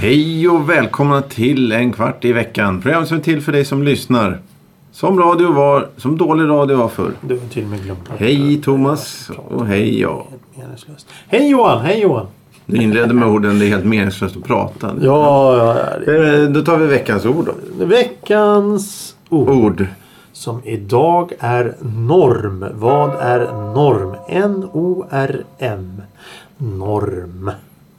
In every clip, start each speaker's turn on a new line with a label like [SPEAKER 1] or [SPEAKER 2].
[SPEAKER 1] Hej och välkomna till En kvart i veckan. Program som är till för dig som lyssnar. Som radio var, som dålig radio var förr.
[SPEAKER 2] Du har till och med glömt
[SPEAKER 1] Hej Thomas och hej jag.
[SPEAKER 2] Hej Johan! Hej Johan!
[SPEAKER 1] Du inledde med orden det är helt meningslöst att prata.
[SPEAKER 2] Ja, ja, ja.
[SPEAKER 1] Eh, Då tar vi veckans ord då.
[SPEAKER 2] Veckans ord.
[SPEAKER 1] Ord.
[SPEAKER 2] Som idag är norm. Vad är norm? N-O-R-M. Norm.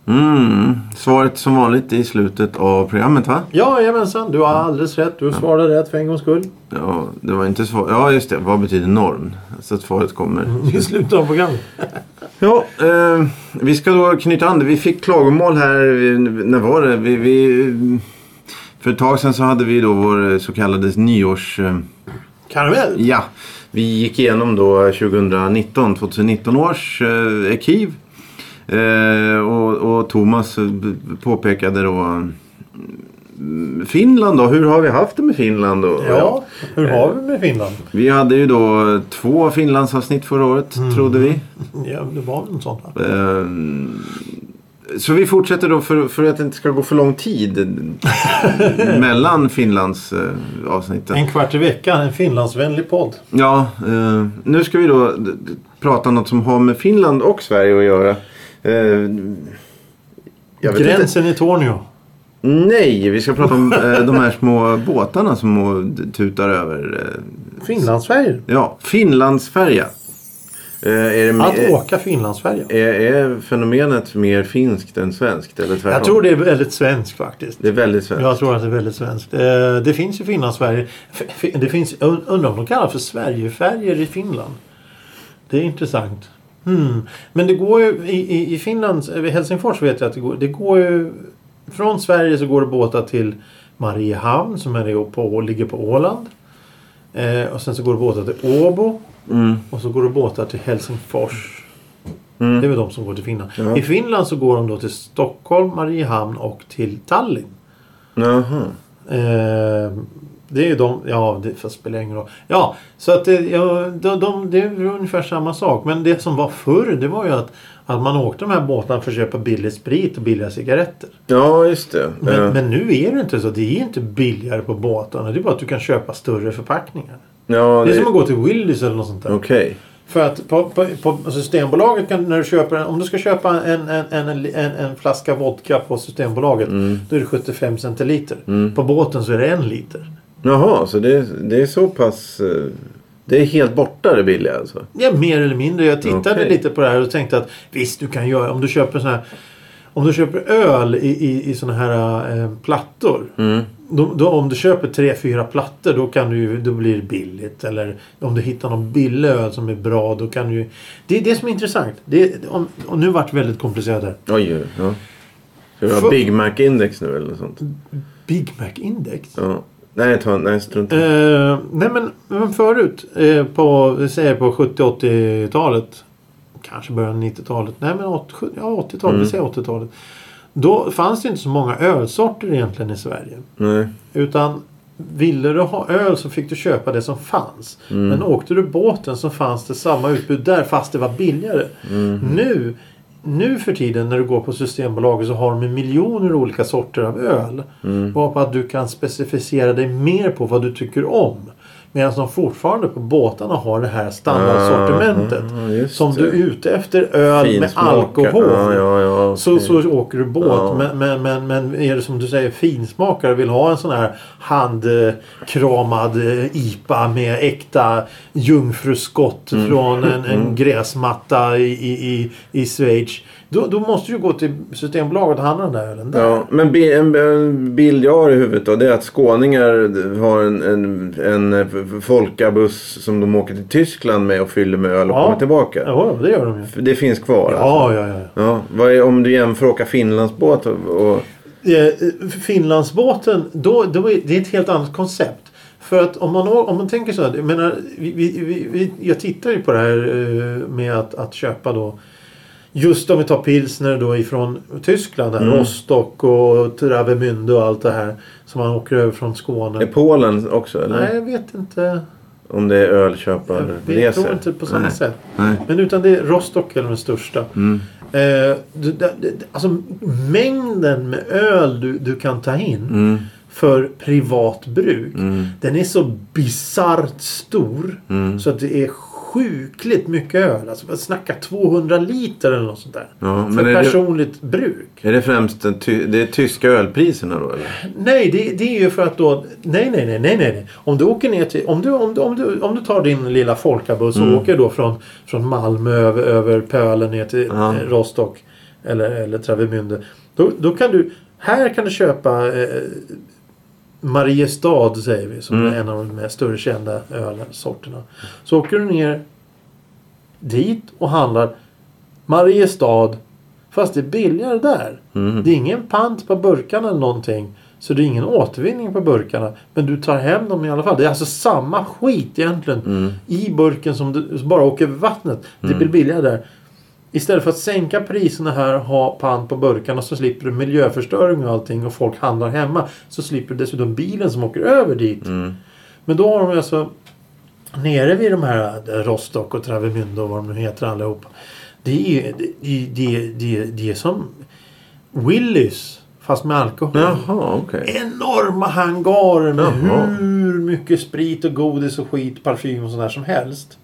[SPEAKER 1] Mm. Svaret som vanligt i slutet av programmet va?
[SPEAKER 2] Ja, jajamensan. Du har alldeles rätt. Du svarade rätt för en gångs skull.
[SPEAKER 1] Ja, det var inte svar. Ja, just det. Vad betyder norm? Så att svaret kommer.
[SPEAKER 2] I slutet av programmet.
[SPEAKER 1] Ja, eh, vi ska då knyta an det. Vi fick klagomål här. eh, När var det? Vi, vi, för ett tag sedan så hade vi då vår så kallade nyårs... Eh,
[SPEAKER 2] Karamell.
[SPEAKER 1] ja, vi gick igenom då 2019, 2019 års eh, arkiv. Eh, och, och Thomas eh, påpekade då Finland då. Hur har vi haft det med Finland? Då?
[SPEAKER 2] Ja, hur har vi med Finland?
[SPEAKER 1] Vi hade ju då två Finlandsavsnitt förra året, trodde vi.
[SPEAKER 2] Ja, det var väl något sånt
[SPEAKER 1] Så vi fortsätter då för, för att det inte ska gå för lång tid mellan Finlands eh, avsnitten.
[SPEAKER 2] En kvart i veckan. En Finlandsvänlig podd.
[SPEAKER 1] Ja, eh, nu ska vi då prata något som har med Finland och Sverige att göra. Eh, vet inte.
[SPEAKER 2] Gränsen i Tornio.
[SPEAKER 1] Nej, vi ska prata om eh, de här små båtarna som tutar över. Eh,
[SPEAKER 2] Finlandsfärjor.
[SPEAKER 1] ja, Finlandsfärja. Eh, är, det,
[SPEAKER 2] Att åka Finlandsfärja.
[SPEAKER 1] är, är fenomenet mer finskt än svenskt? Eller tvärtom?
[SPEAKER 2] Jag tror det är väldigt svenskt faktiskt.
[SPEAKER 1] Det är väldigt svenskt.
[SPEAKER 2] Jag tror att det är väldigt svenskt. Eh, Det finns ju Finlandsfärjor. Det finns, und- undrar om de kallar för Sverigefärjor i Finland. Det är intressant. Hmm. Men det går ju i, i, i Finland, eh, vid Helsingfors vet jag att det går, det går ju från Sverige så går det båtar till Mariehamn som är på, ligger på Åland. Eh, och sen så går det båtar till Åbo.
[SPEAKER 1] Mm.
[SPEAKER 2] Och så går det båtar till Helsingfors.
[SPEAKER 1] Mm.
[SPEAKER 2] Det är väl de som går till Finland.
[SPEAKER 1] Ja.
[SPEAKER 2] I Finland så går de då till Stockholm, Mariehamn och till Tallinn.
[SPEAKER 1] Jaha.
[SPEAKER 2] Eh, det är ju de, ja det fast spelar ingen roll. Ja, så att det, ja, de, de, det är ungefär samma sak. Men det som var förr det var ju att, att man åkte de här båtarna för att köpa billig sprit och billiga cigaretter.
[SPEAKER 1] Ja, just det.
[SPEAKER 2] Men,
[SPEAKER 1] Ja.
[SPEAKER 2] men nu är det inte så. Det är inte billigare på båtarna. Det är bara att du kan köpa större förpackningar.
[SPEAKER 1] ja,
[SPEAKER 2] Det är som att gå till Willys eller något sånt där.
[SPEAKER 1] Okej.
[SPEAKER 2] För att på, på, på Systembolaget kan när du köper en, om du ska köpa en, en, en, en, flaska vodka på Systembolaget
[SPEAKER 1] Mm.
[SPEAKER 2] då är det 75 centiliter. På båten så är det en liter.
[SPEAKER 1] Jaha, så det, det är så pass... eh, Det är helt borta det billiga alltså?
[SPEAKER 2] Ja, mer eller mindre. Jag tittade
[SPEAKER 1] Okej.
[SPEAKER 2] lite på det här och tänkte att visst, du kan göra om du köper sån här om du köper öl i, i, i såna här eh, plattor.
[SPEAKER 1] Mm.
[SPEAKER 2] Då, då, om du köper tre, fyra plattor då, kan du, ju- då blir det billigt. Eller om du hittar någon billig öl som är bra då kan du ju- Det är det som är intressant. Det, om, och nu vart det väldigt komplicerat här.
[SPEAKER 1] Oj, oj, ja. Ska vi ha
[SPEAKER 2] För-
[SPEAKER 1] Big Mac-index nu eller något sånt?
[SPEAKER 2] Big Mac Index?
[SPEAKER 1] Ja. Nej, ta, nej strunt.
[SPEAKER 2] Eh, nej men, men förut eh, på, vi säger på 70-80-talet. Kanske början av 90-talet. Nej men 80, ja, 80-talet.
[SPEAKER 1] Mm.
[SPEAKER 2] Vi säger 80-talet. Då fanns det inte så många ölsorter egentligen i Sverige.
[SPEAKER 1] Nej.
[SPEAKER 2] Utan ville du ha öl så fick du köpa det som fanns.
[SPEAKER 1] Mm.
[SPEAKER 2] Men åkte du båten så fanns det samma utbud där fast det var billigare.
[SPEAKER 1] Mm.
[SPEAKER 2] Nu, nu för tiden när du går på Systembolaget så har de miljoner olika sorter av öl.
[SPEAKER 1] Mm.
[SPEAKER 2] Varpå att du kan specificera dig mer på vad du tycker om. Medan de fortfarande på båtarna har det här standardsortimentet.
[SPEAKER 1] Ah,
[SPEAKER 2] som du är ute efter öl med
[SPEAKER 1] Finsmakare.
[SPEAKER 2] alkohol.
[SPEAKER 1] Ja, ja, ja.
[SPEAKER 2] Så,
[SPEAKER 1] okej.
[SPEAKER 2] så åker du båt.
[SPEAKER 1] Ja.
[SPEAKER 2] Men, men, men, men är det som du säger finsmakare vill ha en sån här handkramad eh, IPA med äkta jungfruskott
[SPEAKER 1] Mm.
[SPEAKER 2] från en, en gräsmatta i, i, i, i Schweiz. Då, då måste du gå till Systembolaget och handla den där ölen där.
[SPEAKER 1] Ja, men en, en bild jag har i huvudet då, det är att skåningar har en, en, en folkabuss som de åker till Tyskland med och fyller med öl och
[SPEAKER 2] Ja.
[SPEAKER 1] kommer tillbaka.
[SPEAKER 2] Ja, det gör de ju.
[SPEAKER 1] Det finns kvar alltså.
[SPEAKER 2] Ja, ja, ja.
[SPEAKER 1] Ja, vad är, om du jämför åka Finlandsbåt och, och
[SPEAKER 2] Eh, Finlandsbåten, då, då är det är ett helt annat koncept. För att om man, om man tänker så här, jag menar, vi, vi, vi, vi, jag tittar ju på det här eh, med att, att köpa då Just om vi tar pilsner då ifrån Tyskland. Här,
[SPEAKER 1] Mm.
[SPEAKER 2] Rostock och Travemünde och allt det här. Som man åker över från Skåne.
[SPEAKER 1] Är Polen också eller?
[SPEAKER 2] Nej, jag vet inte.
[SPEAKER 1] Om det är
[SPEAKER 2] Jag
[SPEAKER 1] ölköparresor?
[SPEAKER 2] tror inte på samma
[SPEAKER 1] Nej.
[SPEAKER 2] sätt.
[SPEAKER 1] Nej.
[SPEAKER 2] Men utan det är Rostock är den största.
[SPEAKER 1] Mm.
[SPEAKER 2] Eh, det, det, alltså mängden med öl du, du kan ta in
[SPEAKER 1] Mm.
[SPEAKER 2] för privat bruk.
[SPEAKER 1] Mm.
[SPEAKER 2] Den är så bisarrt stor.
[SPEAKER 1] Mm.
[SPEAKER 2] Så att det är sjukligt mycket öl. Alltså man snackar 200 liter eller något sånt där.
[SPEAKER 1] Ja,
[SPEAKER 2] för
[SPEAKER 1] är det,
[SPEAKER 2] personligt bruk.
[SPEAKER 1] är det främst den ty, det är tyska ölpriserna då eller?
[SPEAKER 2] Nej, det, det är ju för att då... Nej, nej, nej, nej, nej. Om du åker ner till... Om du, om du, om du, om du tar din lilla folkabuss och
[SPEAKER 1] Mm.
[SPEAKER 2] åker då från, från Malmö över, över Pölen ner till
[SPEAKER 1] Ja.
[SPEAKER 2] eh, Rostock eller, eller Travemünde. Då, då kan du... Här kan du köpa eh, Mariestad säger vi som
[SPEAKER 1] Mm.
[SPEAKER 2] är en av de mest större kända ölsorterna. Så åker du ner dit och handlar Mariestad fast det är billigare där.
[SPEAKER 1] Mm.
[SPEAKER 2] Det är ingen pant på burkarna eller någonting. Så det är ingen återvinning på burkarna. Men du tar hem dem i alla fall. Det är alltså samma skit egentligen
[SPEAKER 1] Mm.
[SPEAKER 2] i burken som, du, bara åker över vattnet. Det blir billigare där. Istället för att sänka priserna här och ha pant på burkarna så slipper du miljöförstöring och allting och folk handlar hemma. Så slipper du dessutom bilen som åker över dit.
[SPEAKER 1] Mm.
[SPEAKER 2] Men då har de alltså nere vid de här eh, Rostock och Travemünde och vad de nu heter allihopa. Det är det, det, det, det är som Willys fast med alkohol.
[SPEAKER 1] Jaha, okej.
[SPEAKER 2] Enorma hangarer med
[SPEAKER 1] Jaha.
[SPEAKER 2] hur mycket sprit och godis och skit, parfym och sånt där som helst.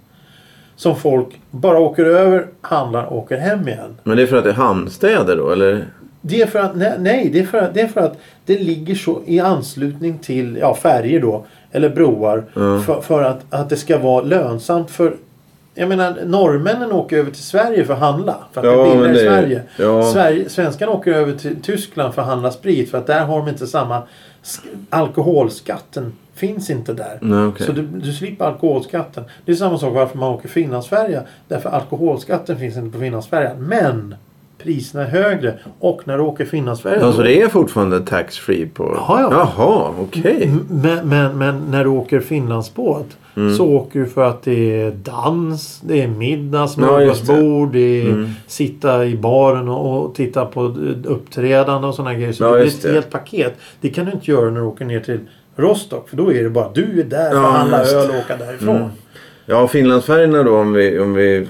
[SPEAKER 2] Som folk bara åker över, handlar och åker hem igen.
[SPEAKER 1] Men det är för att det är hamnstäder då eller?
[SPEAKER 2] Det är för att, nej, nej det, är för, att- det är för att det ligger så i anslutning till ja, färger då. Eller broar.
[SPEAKER 1] Ja.
[SPEAKER 2] För, för att, att det ska vara lönsamt för jag menar norrmännen åker över till Sverige för att handla. För att
[SPEAKER 1] Ja,
[SPEAKER 2] det är billigare i Sverige.
[SPEAKER 1] ja.
[SPEAKER 2] Sverige. Svenskarna åker över till Tyskland för att handla sprit. För att där har de inte samma... sk- Alkoholskatten finns inte där.
[SPEAKER 1] Nej, okej.
[SPEAKER 2] Så du, du slipper alkoholskatten. Det är samma sak varför man åker Finlandsfärja. Därför alkoholskatten finns inte på Finlandsfärjan. Men priserna är högre. Och när du åker Finlandsfärja...
[SPEAKER 1] Ja, så det är fortfarande tax free på...
[SPEAKER 2] Ja, ja.
[SPEAKER 1] Jaha, okej.
[SPEAKER 2] M- Men, men, men när du åker Finlandsbåt
[SPEAKER 1] Mm.
[SPEAKER 2] så åker du för att det är dans, det är middag,
[SPEAKER 1] Ja, just det.
[SPEAKER 2] smörgåsbord, det är
[SPEAKER 1] Mm.
[SPEAKER 2] sitta i baren och, och titta på uppträdande och sådana grejer. Så
[SPEAKER 1] Ja,
[SPEAKER 2] det blir ett helt paket. Det kan du inte göra när du åker ner till Rostock. För då är det bara du är där för
[SPEAKER 1] Ja,
[SPEAKER 2] att handla
[SPEAKER 1] just
[SPEAKER 2] öl och åka därifrån.
[SPEAKER 1] Mm. Ja, Finlandsfärjorna då om vi, om vi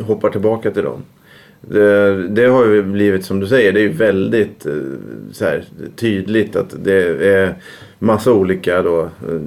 [SPEAKER 1] hoppar tillbaka till dem. Det, det har ju blivit som du säger, det är ju väldigt eh, här, tydligt att det är massa olika då, eh,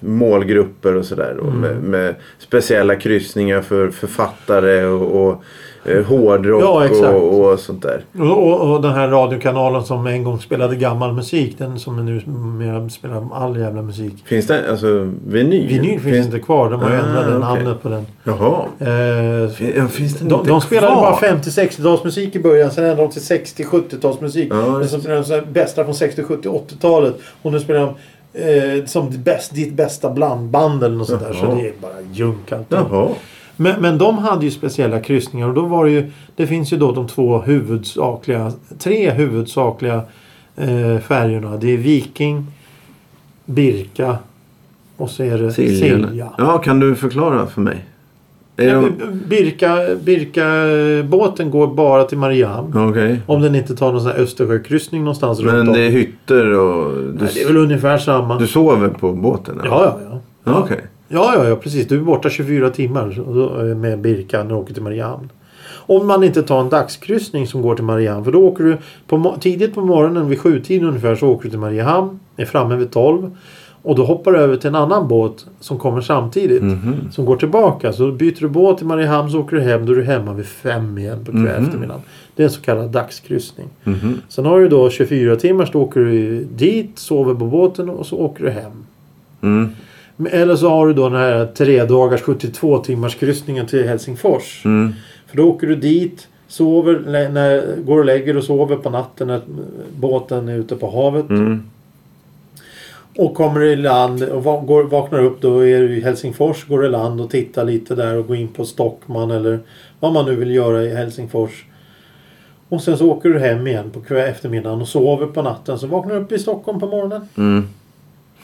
[SPEAKER 1] målgrupper och sådär.
[SPEAKER 2] Mm.
[SPEAKER 1] Med, med speciella kryssningar för författare och, och eh, hårdrock
[SPEAKER 2] Ja,
[SPEAKER 1] och, och sånt där.
[SPEAKER 2] Och, och, den här radiokanalen som en gång spelade gammal musik. Den som nu spelar all jävla musik.
[SPEAKER 1] Finns det alltså vinyl?
[SPEAKER 2] Vinyl finns inte kvar. De har
[SPEAKER 1] Ah,
[SPEAKER 2] ändrat
[SPEAKER 1] okej.
[SPEAKER 2] namnet på den.
[SPEAKER 1] Jaha.
[SPEAKER 2] Eh,
[SPEAKER 1] Fin- Ja, finns det
[SPEAKER 2] De,
[SPEAKER 1] inte
[SPEAKER 2] de spelade
[SPEAKER 1] kvar?
[SPEAKER 2] bara 50-60-talsmusik i början. Sen ändrade de till 60-70-talsmusik.
[SPEAKER 1] Ja,
[SPEAKER 2] Men
[SPEAKER 1] just
[SPEAKER 2] så spelade de så här bästa från 60, 70, 80-talet. Och nu spelar de eh, som bäst, ditt bästa blandband eller något sånt där. Så det är bara junk. Men, men de hade ju speciella kryssningar. Och då var det ju... Det finns ju då de två huvudsakliga... Tre huvudsakliga eh, färgerna. Det är Viking, Birka och så är det
[SPEAKER 1] Silja.
[SPEAKER 2] Silja.
[SPEAKER 1] Ja, kan du förklara för mig? De...
[SPEAKER 2] Birka, Birka-båten går bara till Mariehamn.
[SPEAKER 1] Okej.
[SPEAKER 2] Om den inte tar någon sån här Östersjökryssning någonstans runt
[SPEAKER 1] Men
[SPEAKER 2] om.
[SPEAKER 1] det är hytter och... Du,
[SPEAKER 2] Nej, det är väl ungefär samma.
[SPEAKER 1] du sover på båten? eller?
[SPEAKER 2] Ja, ja, ja.
[SPEAKER 1] Ja, Okej.
[SPEAKER 2] Ja, ja, ja, precis. Du är borta 24 timmar eh, med Birka när du åker till Mariehamn. Om man inte tar en dagskryssning som går till Mariehamn. För då åker du på, tidigt på morgonen vid sjutiden ungefär så åker du till Mariehamn. Är framme vid 12. Och då hoppar du över till en annan båt som kommer samtidigt.
[SPEAKER 1] Mhm.
[SPEAKER 2] Som går tillbaka. Så då byter du båt till Mariehamn så åker du hem. Då är du hemma vid fem igen på kväll
[SPEAKER 1] Mhm.
[SPEAKER 2] eftermiddagen. Det är en så kallad dagskryssning.
[SPEAKER 1] Mhm.
[SPEAKER 2] Sen har du då 24 timmar så åker du dit, sover på båten och så åker du hem.
[SPEAKER 1] Mm.
[SPEAKER 2] Eller så har du då den här tre dagars 72 timmars kryssningen till Helsingfors.
[SPEAKER 1] Mm.
[SPEAKER 2] För då åker du dit, sover, när, går och lägger och sover på natten när båten är ute på havet. Och kommer i land och går, vaknar upp då är du i Helsingfors. Går i land och tittar lite där och går in på Stockman eller vad man nu vill göra i Helsingfors. Och sen så åker du hem igen på eftermiddagen och sover på natten. Så vaknar du upp i Stockholm på morgonen.
[SPEAKER 1] Mm.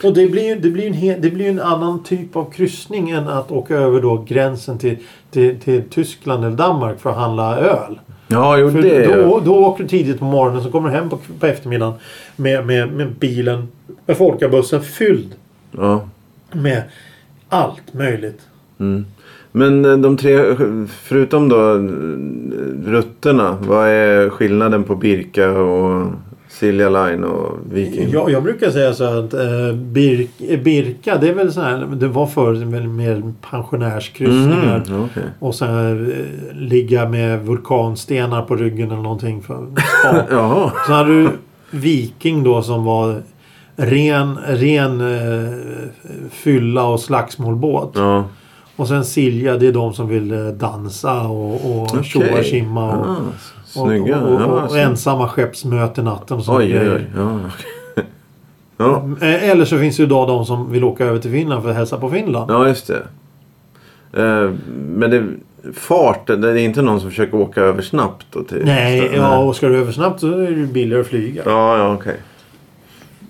[SPEAKER 2] Och det blir ju det blir en, det blir en annan typ av kryssning än att åka över då gränsen till, till, till Tyskland eller Danmark för att handla öl.
[SPEAKER 1] Ja, jo
[SPEAKER 2] För
[SPEAKER 1] det
[SPEAKER 2] då, då åker du tidigt på morgonen så kommer du hem på, på eftermiddagen med, med, med bilen, med folkabussen fylld
[SPEAKER 1] Ja.
[SPEAKER 2] med allt möjligt.
[SPEAKER 1] Mm. Men eh, de tre, förutom då eh, rutterna. Vad är skillnaden på Birka och Silja Line och Viking?
[SPEAKER 2] Jag, jag brukar säga så att eh, Bir, eh, Birka, det är väl så här, det var förr mer pensionärskryssningar.
[SPEAKER 1] Mm, okej.
[SPEAKER 2] Och sen eh, ligga med vulkanstenar på ryggen eller någonting. För.
[SPEAKER 1] Jaha.
[SPEAKER 2] Så hade du Viking då som var ren, ren eh, fylla och slagsmålbåt.
[SPEAKER 1] Ja.
[SPEAKER 2] Och sen Silja, det är de som vill eh, dansa och, och tjoa tjimma. Och,
[SPEAKER 1] Ah,
[SPEAKER 2] och,
[SPEAKER 1] snygga.
[SPEAKER 2] och, och,
[SPEAKER 1] ja,
[SPEAKER 2] och,
[SPEAKER 1] snyggt.
[SPEAKER 2] ensamma skeppsmöten natten och sånt.
[SPEAKER 1] Oj, oj, oj. Ja, ja.
[SPEAKER 2] Eh, Eller så finns det då de som vill åka över till Finland för att hälsa på Finland.
[SPEAKER 1] ja, just det. Men det, fart, det är inte någon som försöker åka över snabbt då? Till,
[SPEAKER 2] Nej, ja, och ska du över snabbt så är det billigare att flyga.
[SPEAKER 1] Ja, ja okej.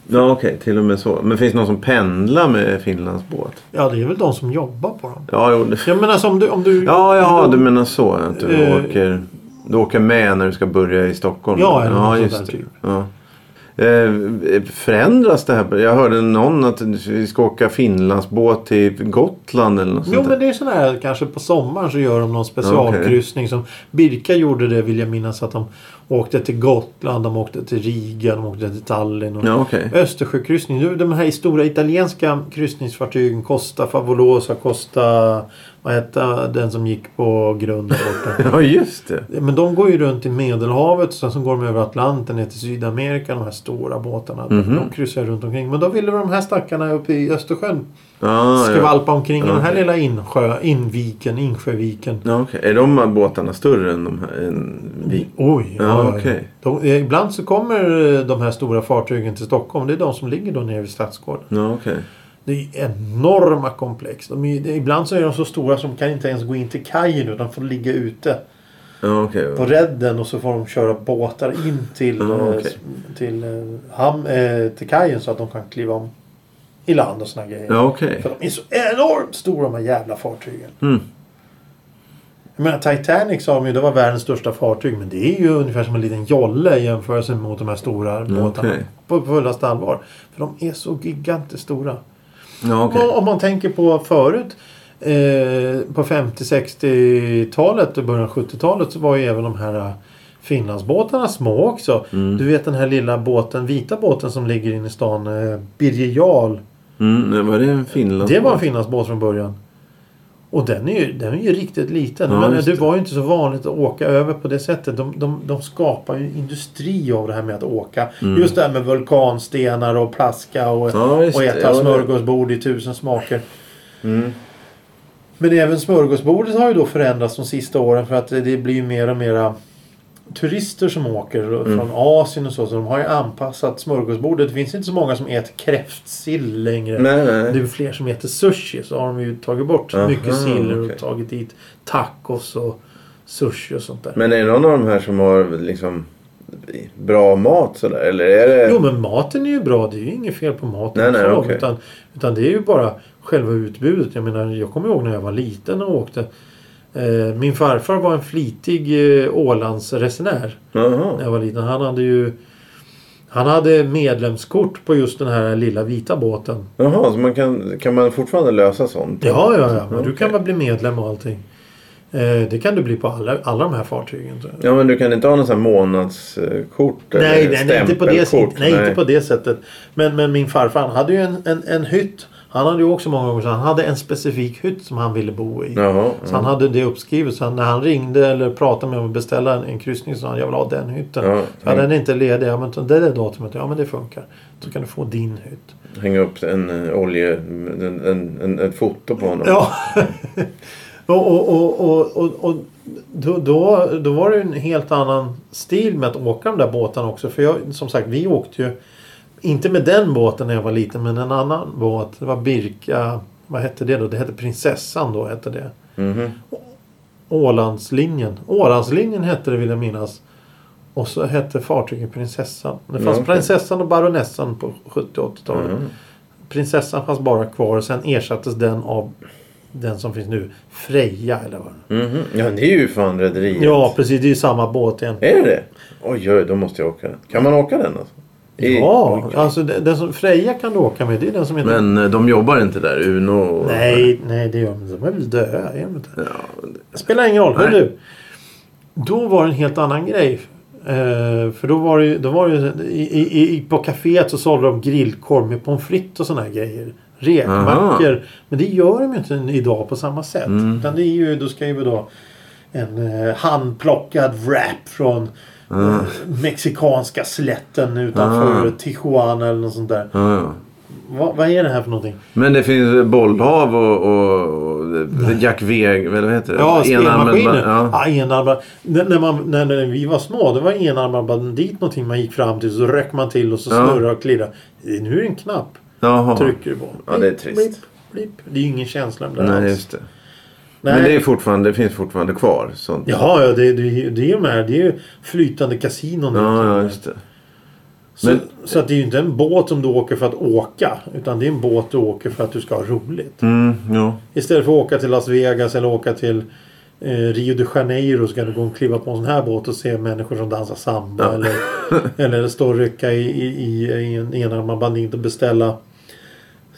[SPEAKER 1] Ja, okej. Till och med så. Men finns det någon som pendlar med Finlands båt?
[SPEAKER 2] Ja, det är väl de som jobbar på dem.
[SPEAKER 1] Ja, jo, det...
[SPEAKER 2] Jag menar om du... Om du
[SPEAKER 1] ja, ja du menar så. Att du,
[SPEAKER 2] Eh.
[SPEAKER 1] åker, du åker med när du ska börja i Stockholm?
[SPEAKER 2] Ja, eller något
[SPEAKER 1] just
[SPEAKER 2] sånt där
[SPEAKER 1] det.
[SPEAKER 2] typ.
[SPEAKER 1] Ja. Eh, förändras det här? Jag hörde någon att vi ska åka Finlandsbåt till Gotland eller något
[SPEAKER 2] Jo
[SPEAKER 1] sånt
[SPEAKER 2] men det är sån här kanske på sommaren så gör de någon specialkryssning som Birka gjorde det vill jag minnas att de åkte till Gotland, de åkte till Riga, de åkte till Tallinn. Och
[SPEAKER 1] Ja, okej.
[SPEAKER 2] Östersjökryssning. Nu, De här stora italienska kryssningsfartygen Costa Favolosa, Costa... Vad hette den som gick på grund där borta?
[SPEAKER 1] Ja, just det.
[SPEAKER 2] Men de går ju runt i Medelhavet och sen så går de över Atlanten ner till Sydamerika. De här stora båtarna.
[SPEAKER 1] Mhm.
[SPEAKER 2] De kryssar runt omkring. Men då ville de här stackarna uppe i Östersjön
[SPEAKER 1] Ja, ja.
[SPEAKER 2] skvalpa omkring i den här lilla insjö, inviken, insjöviken.
[SPEAKER 1] Ja, okej. Är de båtarna större än de här? Än vi?
[SPEAKER 2] Oj!
[SPEAKER 1] Ja,
[SPEAKER 2] ja, ja.
[SPEAKER 1] okej.
[SPEAKER 2] De, ibland så kommer eh, de här stora fartygen till Stockholm. Det är de som ligger då nere vid Stadsgården.
[SPEAKER 1] Ja, okej.
[SPEAKER 2] Det är enorma komplex. De är, ibland så är de så stora som kan inte ens gå in till kajen utan får ligga ute
[SPEAKER 1] Ja, okej.
[SPEAKER 2] på redden och så får de köra båtar in till, eh, s- till, eh, ham, eh, till kajen så att de kan kliva om i land och såna grejer.
[SPEAKER 1] Okej.
[SPEAKER 2] För de är så enormt stora de här jävla fartygen.
[SPEAKER 1] Mm.
[SPEAKER 2] Jag menar Titanic sa de ju det var världens största fartyg. Men det är ju ungefär som en liten jolle i jämförelse mot de här stora båtarna. På fullaste allvar. För de är så gigantiskt stora.
[SPEAKER 1] Ja, okej.
[SPEAKER 2] Om, man tänker på förut. Eh, på 50-60-talet och början av 70-talet så var ju även de här eh, Finlandsbåtarna små också.
[SPEAKER 1] Mm.
[SPEAKER 2] Du vet den här lilla båten, vita båten som ligger inne i stan. Eh, Birger Jarl.
[SPEAKER 1] Mm, var det en Finlands
[SPEAKER 2] Det var en Finlandsbåt från början. Och den är ju, den är ju riktigt liten.
[SPEAKER 1] Ja,
[SPEAKER 2] men det
[SPEAKER 1] det.
[SPEAKER 2] var ju inte så vanligt att åka över på det sättet. De, de, de skapar ju industri av det här med att åka. Just det här med vulkanstenar och plaska och,
[SPEAKER 1] Mm. Ja,
[SPEAKER 2] och äta
[SPEAKER 1] Ja,
[SPEAKER 2] smörgåsbord i tusen smaker.
[SPEAKER 1] Mm.
[SPEAKER 2] Men även smörgåsbordet har ju då förändrats de sista åren för att det blir ju mer och mera turister som åker
[SPEAKER 1] Mm.
[SPEAKER 2] från Asien och så. Så de har ju anpassat smörgåsbordet. Det finns inte så många som äter kräftsill längre.
[SPEAKER 1] Nej, nej.
[SPEAKER 2] Det är fler som äter sushi. Så har de ju tagit bort
[SPEAKER 1] Aha,
[SPEAKER 2] mycket sill och tagit dit tacos och sushi och sånt där.
[SPEAKER 1] Men är det någon av de här som har liksom bra mat sådär? Eller är det...
[SPEAKER 2] Jo men maten är ju bra. Det är ju inget fel på maten.
[SPEAKER 1] Nej, nej,
[SPEAKER 2] så,
[SPEAKER 1] okej.
[SPEAKER 2] utan, utan det är ju bara själva utbudet. Jag menar jag kommer ihåg när jag var liten och åkte. Eh, min farfar var en flitig eh, Ålandsresenär. När jag var liten. Han hade ju han hade medlemskort på just den här lilla vita båten.
[SPEAKER 1] Jaha, så man kan, kan man fortfarande lösa sånt?
[SPEAKER 2] Ja, ja, ja. Men du kan bara bli medlem och allting. Eh, det kan du bli på alla, alla de här fartygen.
[SPEAKER 1] Ja, men du kan inte ha någon sån månadskort?
[SPEAKER 2] Nej,
[SPEAKER 1] eller
[SPEAKER 2] nej, nej, inte på det, sättet. nej, inte på det sättet. Men, men min farfar han hade ju en, en, en hytt. Han hade ju också många gånger så han hade en specifik hytt som han ville bo i.
[SPEAKER 1] Jaha.
[SPEAKER 2] Så han hade det uppskrivet. Så när han ringde eller pratade med mig om att beställa en, en kryssning så sa han jag vill ha den hytten.
[SPEAKER 1] Ja,
[SPEAKER 2] hade den inte ledig. Ja men det där datumet. Ja men det funkar. Så kan du få din hytt.
[SPEAKER 1] Hänga upp en eh, olje... En, en, en, ett foto på honom?
[SPEAKER 2] Ja. och och, och, och, och, och då, då, då var det en helt annan stil med att åka de där båtarna också. För jag, som sagt, vi åkte ju inte med den båten när jag var liten men en annan båt. Det var Birka. Vad hette det då? Det hette Prinsessan då. Hette det.
[SPEAKER 1] Mhm.
[SPEAKER 2] Ålandslinjen. Ålandslinjen hette det vill jag minnas. Och så hette fartyget Prinsessan. Det fanns
[SPEAKER 1] okej.
[SPEAKER 2] Prinsessan och Baronessan på 70 och 80-talet.
[SPEAKER 1] Mm.
[SPEAKER 2] prinsessan fanns bara kvar och sen ersattes den av den som finns nu. Freja eller vad
[SPEAKER 1] Mhm. Ja, det är ju fan rederiet.
[SPEAKER 2] Ja precis, det är ju samma båt igen.
[SPEAKER 1] Är det det? Oj, oj, då måste jag åka den. Kan man åka den alltså?
[SPEAKER 2] Ja,
[SPEAKER 1] Oj.
[SPEAKER 2] alltså den, den som Freja kan du åka med. Det är den som heter...
[SPEAKER 1] Men eh, de jobbar inte där? Uno? och-
[SPEAKER 2] Nej, nej det gör de inte. De är väl döda? Är de inte?
[SPEAKER 1] Ja,
[SPEAKER 2] Det spelar ingen roll. Hör
[SPEAKER 1] Nej.
[SPEAKER 2] du. Då var det en helt annan grej. Eh, för då var det då var det i, i, på kaféet så sålde de grillkorv med pommes frites och såna här grejer. Rekmackor. Men det gör de ju inte idag på samma sätt.
[SPEAKER 1] Mm.
[SPEAKER 2] Utan det är ju, då ska ju då en eh, handplockad wrap från eh, mexikanska slätten utanför
[SPEAKER 1] Ah.
[SPEAKER 2] Tijuana eller något sånt där.
[SPEAKER 1] ja, ja.
[SPEAKER 2] Va, vad är det här för någonting?
[SPEAKER 1] Men det finns bollhav och, och, och Jack eller vad heter det?
[SPEAKER 2] Ja, spelmaskiner. Ja. enarmad. När, när, man, när, när vi var små, det var enarmad bandit någonting man gick fram till. Så röck man till och så
[SPEAKER 1] Ja.
[SPEAKER 2] snurrade och klirrade. Nu är det en knapp.
[SPEAKER 1] Jaha.
[SPEAKER 2] Trycker du på.
[SPEAKER 1] Ja, det är trist.
[SPEAKER 2] Blip, blip. Det är ju ingen känsla det
[SPEAKER 1] Nej,
[SPEAKER 2] alls.
[SPEAKER 1] just det.
[SPEAKER 2] Nej.
[SPEAKER 1] Men det, är fortfarande, det finns fortfarande kvar. Sånt.
[SPEAKER 2] Jaha, ja, det, det, det är ju de här. Det är ju flytande kasinon.
[SPEAKER 1] ja, ja, just det.
[SPEAKER 2] så,
[SPEAKER 1] men-
[SPEAKER 2] så att det är ju inte en båt som du åker för att åka. Utan det är en båt du åker för att du ska ha roligt.
[SPEAKER 1] Mm, ja.
[SPEAKER 2] Istället för att åka till Las Vegas eller åka till eh, Rio de Janeiro så kan du gå och kliva på en sån här båt och se människor som dansar samba.
[SPEAKER 1] Ja.
[SPEAKER 2] Eller, eller stå och rycka i, i, i, i en enarmad bandit och beställa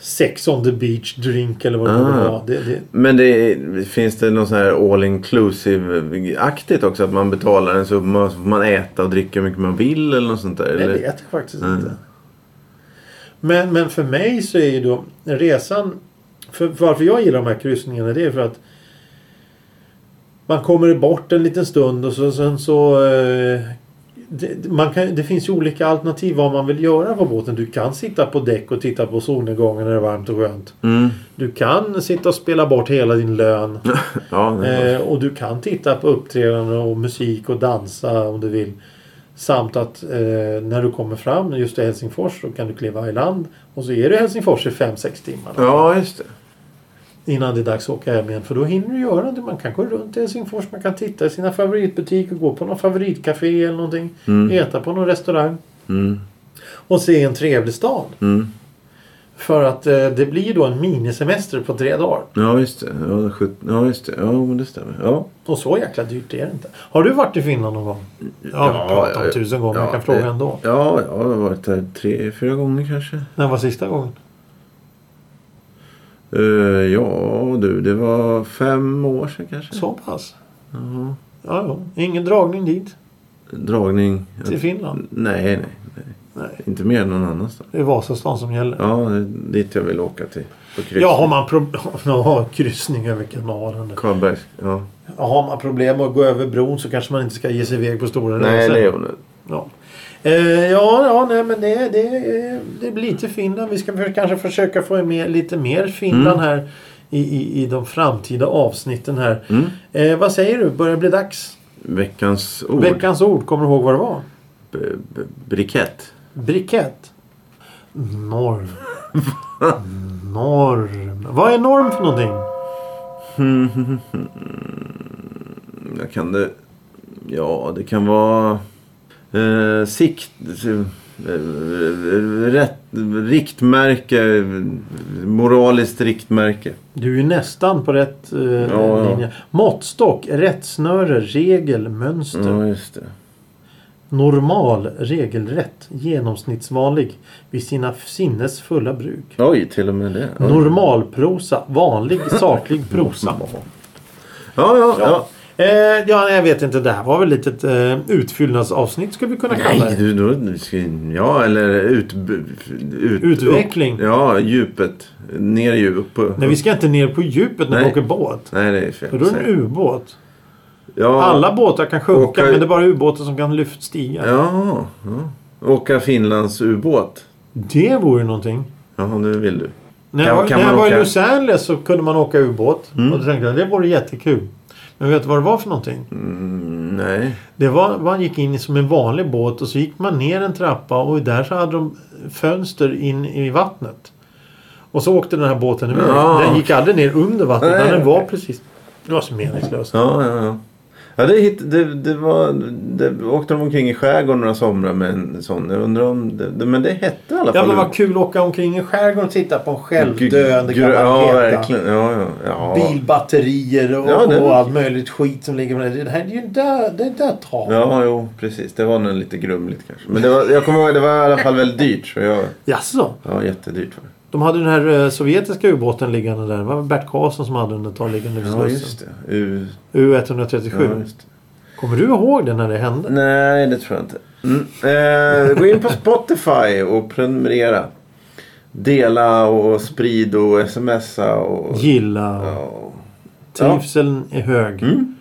[SPEAKER 2] Sex on the beach drink eller vad det nu
[SPEAKER 1] Ah.
[SPEAKER 2] Det, det,
[SPEAKER 1] Men det finns det något sån här all inclusive-aktigt också? Att man betalar en summa så får man äta och dricka hur mycket man vill eller något sånt där?
[SPEAKER 2] det
[SPEAKER 1] Eller?
[SPEAKER 2] vet jag faktiskt
[SPEAKER 1] Mm.
[SPEAKER 2] inte. Men, men för mig så är ju då resan... För, varför jag gillar de här kryssningarna det är för att man kommer bort en liten stund och så, sen så... Eh, det, man kan, det finns ju olika alternativ vad man vill göra på båten. Du kan sitta på däck och titta på solnedgången när det är varmt och skönt.
[SPEAKER 1] Mm.
[SPEAKER 2] Du kan sitta och spela bort hela din lön.
[SPEAKER 1] Ja,
[SPEAKER 2] Eh, och du kan titta på uppträdanden och musik och dansa om du vill. Samt att eh, när du kommer fram just till Helsingfors så kan du kliva i land. Och så är du i Helsingfors i 5-6 timmar.
[SPEAKER 1] ja, just det.
[SPEAKER 2] Innan det är dags att åka hem igen. För då hinner du göra det. Man kan gå runt i Helsingfors. Man kan titta i sina favoritbutiker. Gå på någon favoritcafé eller någonting.
[SPEAKER 1] Mm.
[SPEAKER 2] Äta på någon restaurang.
[SPEAKER 1] Mm.
[SPEAKER 2] Och se en trevlig stad.
[SPEAKER 1] Mm.
[SPEAKER 2] För att eh, det blir då en minisemester på tre dagar.
[SPEAKER 1] Ja, just det. Ja, sjut... ja, just det. Ja, men det stämmer. Ja.
[SPEAKER 2] Och så jäkla dyrt är det inte. Har du varit i Finland någon gång? Ja, vi har pratat om tusen gånger. jag kan fråga ändå.
[SPEAKER 1] Ja, jag har varit där tre, fyra gånger kanske.
[SPEAKER 2] När var sista gången?
[SPEAKER 1] Eh, ja, du, det var fem år sedan kanske.
[SPEAKER 2] Så pass?
[SPEAKER 1] Ja.
[SPEAKER 2] Ja, ja. Ingen dragning dit?
[SPEAKER 1] Dragning.
[SPEAKER 2] Till Finland?
[SPEAKER 1] Nej, nej, nej.
[SPEAKER 2] Nej.
[SPEAKER 1] Inte mer än någon annanstans.
[SPEAKER 2] Det är Vasastan som gäller.
[SPEAKER 1] Ja, det är dit jag vill åka till.
[SPEAKER 2] Ja, har man problem... Ja, kryssning över kanalen.
[SPEAKER 1] Karlbergs. Ja.
[SPEAKER 2] Ja, har man problem att gå över bron så kanske man inte ska ge sig iväg på stora
[SPEAKER 1] Nej, det är onödigt.
[SPEAKER 2] Ja. Eh, ja, ja, nej men det, det, det blir lite Finland. Vi ska för, kanske försöka få med lite mer Finland här i, i, i de framtida avsnitten här.
[SPEAKER 1] Mm.
[SPEAKER 2] Eh, vad säger du? Börjar det bli dags?
[SPEAKER 1] Veckans ord.
[SPEAKER 2] Veckans ord, kommer du ihåg vad det var?
[SPEAKER 1] B- brikett.
[SPEAKER 2] Brikett. Norm. Norm. Vad är norm för någonting?
[SPEAKER 1] Jag kan det... Ja, det kan vara... Eh, sikt... Eh, rätt, riktmärke. Moraliskt riktmärke.
[SPEAKER 2] Du är ju nästan på rätt eh,
[SPEAKER 1] ja.
[SPEAKER 2] linje. Måttstock, rättsnöre, regel, mönster.
[SPEAKER 1] Ja, just det.
[SPEAKER 2] Normal, regelrätt, genomsnittsvanlig vid sina sinnes fulla bruk.
[SPEAKER 1] Oj, till och med det.
[SPEAKER 2] Normalprosa, vanlig saklig prosa.
[SPEAKER 1] ja, ja. ja.
[SPEAKER 2] Eh, ja, jag vet inte. Det här var väl ett litet eh, utfyllnadsavsnitt skulle vi kunna kalla
[SPEAKER 1] Nej,
[SPEAKER 2] det.
[SPEAKER 1] du, då, ja, eller ut, ut,
[SPEAKER 2] Utveckling.
[SPEAKER 1] Upp, ja, djupet. Ner i djup. På,
[SPEAKER 2] Nej, vi ska inte ner på djupet när vi
[SPEAKER 1] Nej.
[SPEAKER 2] åker båt.
[SPEAKER 1] Nej, det är fel.
[SPEAKER 2] För då är det en ubåt.
[SPEAKER 1] ja,
[SPEAKER 2] Alla båtar kan sjunka
[SPEAKER 1] Åka-
[SPEAKER 2] men det är bara ubåtar som kan lyftstiga.
[SPEAKER 1] Ja, ja. Åka Finlands ubåt.
[SPEAKER 2] Det vore någonting.
[SPEAKER 1] Ja, det vill du.
[SPEAKER 2] När
[SPEAKER 1] Kan-
[SPEAKER 2] jag, var-
[SPEAKER 1] kan
[SPEAKER 2] när jag var i Los Angeles så kunde man åka ubåt.
[SPEAKER 1] Mm.
[SPEAKER 2] Och då tänkte jag det vore jättekul. Men vet du vad det var för någonting?
[SPEAKER 1] Mm, nej.
[SPEAKER 2] Det var, man gick in som en vanlig båt och så gick man ner en trappa och där så hade de fönster in i vattnet. Och så åkte den här båten iväg.
[SPEAKER 1] Ja.
[SPEAKER 2] Den gick aldrig ner under vattnet.
[SPEAKER 1] Nej,
[SPEAKER 2] den var precis... Det var så meningslöst.
[SPEAKER 1] Ja, ja, ja. Ja, det, hit, det, det var... Det åkte de omkring i skärgården några somrar med en sån. Jag undrar om... Det, det, men det hette i alla fall...
[SPEAKER 2] Ja men vad kul att åka omkring i skärgården och titta på en självdöende gammal
[SPEAKER 1] Ja, verkligen. Ja, ja, ja.
[SPEAKER 2] Bilbatterier och,
[SPEAKER 1] Ja, det-
[SPEAKER 2] och allt möjligt skit som ligger med det. Det här är ju död, det är dödtrav.
[SPEAKER 1] Ja, jo, precis. Det var nog lite grumligt kanske. Men det var, jag kommer ihåg, det var i alla fall väldigt dyrt. Så jag,
[SPEAKER 2] Jaså?
[SPEAKER 1] ja, jättedyrt var det.
[SPEAKER 2] De hade den här eh, sovjetiska ubåten liggande där. Det var Bert Karlsson som hade den ett tag liggande vid
[SPEAKER 1] Ja, just det. U,
[SPEAKER 2] U137.
[SPEAKER 1] ja, just det.
[SPEAKER 2] Kommer du ihåg det när det hände?
[SPEAKER 1] Nej, det tror jag inte. Mm. Eh, gå in på Spotify och prenumerera. Dela och sprid och smsa och...
[SPEAKER 2] Gilla.
[SPEAKER 1] Ja.
[SPEAKER 2] Trivseln är hög.
[SPEAKER 1] Mm.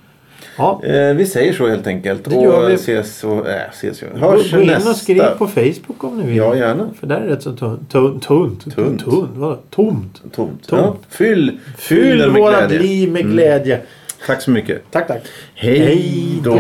[SPEAKER 2] Ja.
[SPEAKER 1] Eh, vi säger så helt enkelt.
[SPEAKER 2] Det gör
[SPEAKER 1] och
[SPEAKER 2] vi.
[SPEAKER 1] ses och... Äh, ses ju. Hörs
[SPEAKER 2] gå in
[SPEAKER 1] nästa...
[SPEAKER 2] och skriv på Facebook om ni vill.
[SPEAKER 1] Ja, gärna.
[SPEAKER 2] För där är det rätt så tunt. Tunt. Tunt.
[SPEAKER 1] Tunt.
[SPEAKER 2] Tomt.
[SPEAKER 1] Tomt. Ja. Fyll, fyll,
[SPEAKER 2] Fyll
[SPEAKER 1] med glädje.
[SPEAKER 2] liv med
[SPEAKER 1] Mm.
[SPEAKER 2] glädje.
[SPEAKER 1] Tack så mycket.
[SPEAKER 2] Tack, tack.
[SPEAKER 1] Hej då.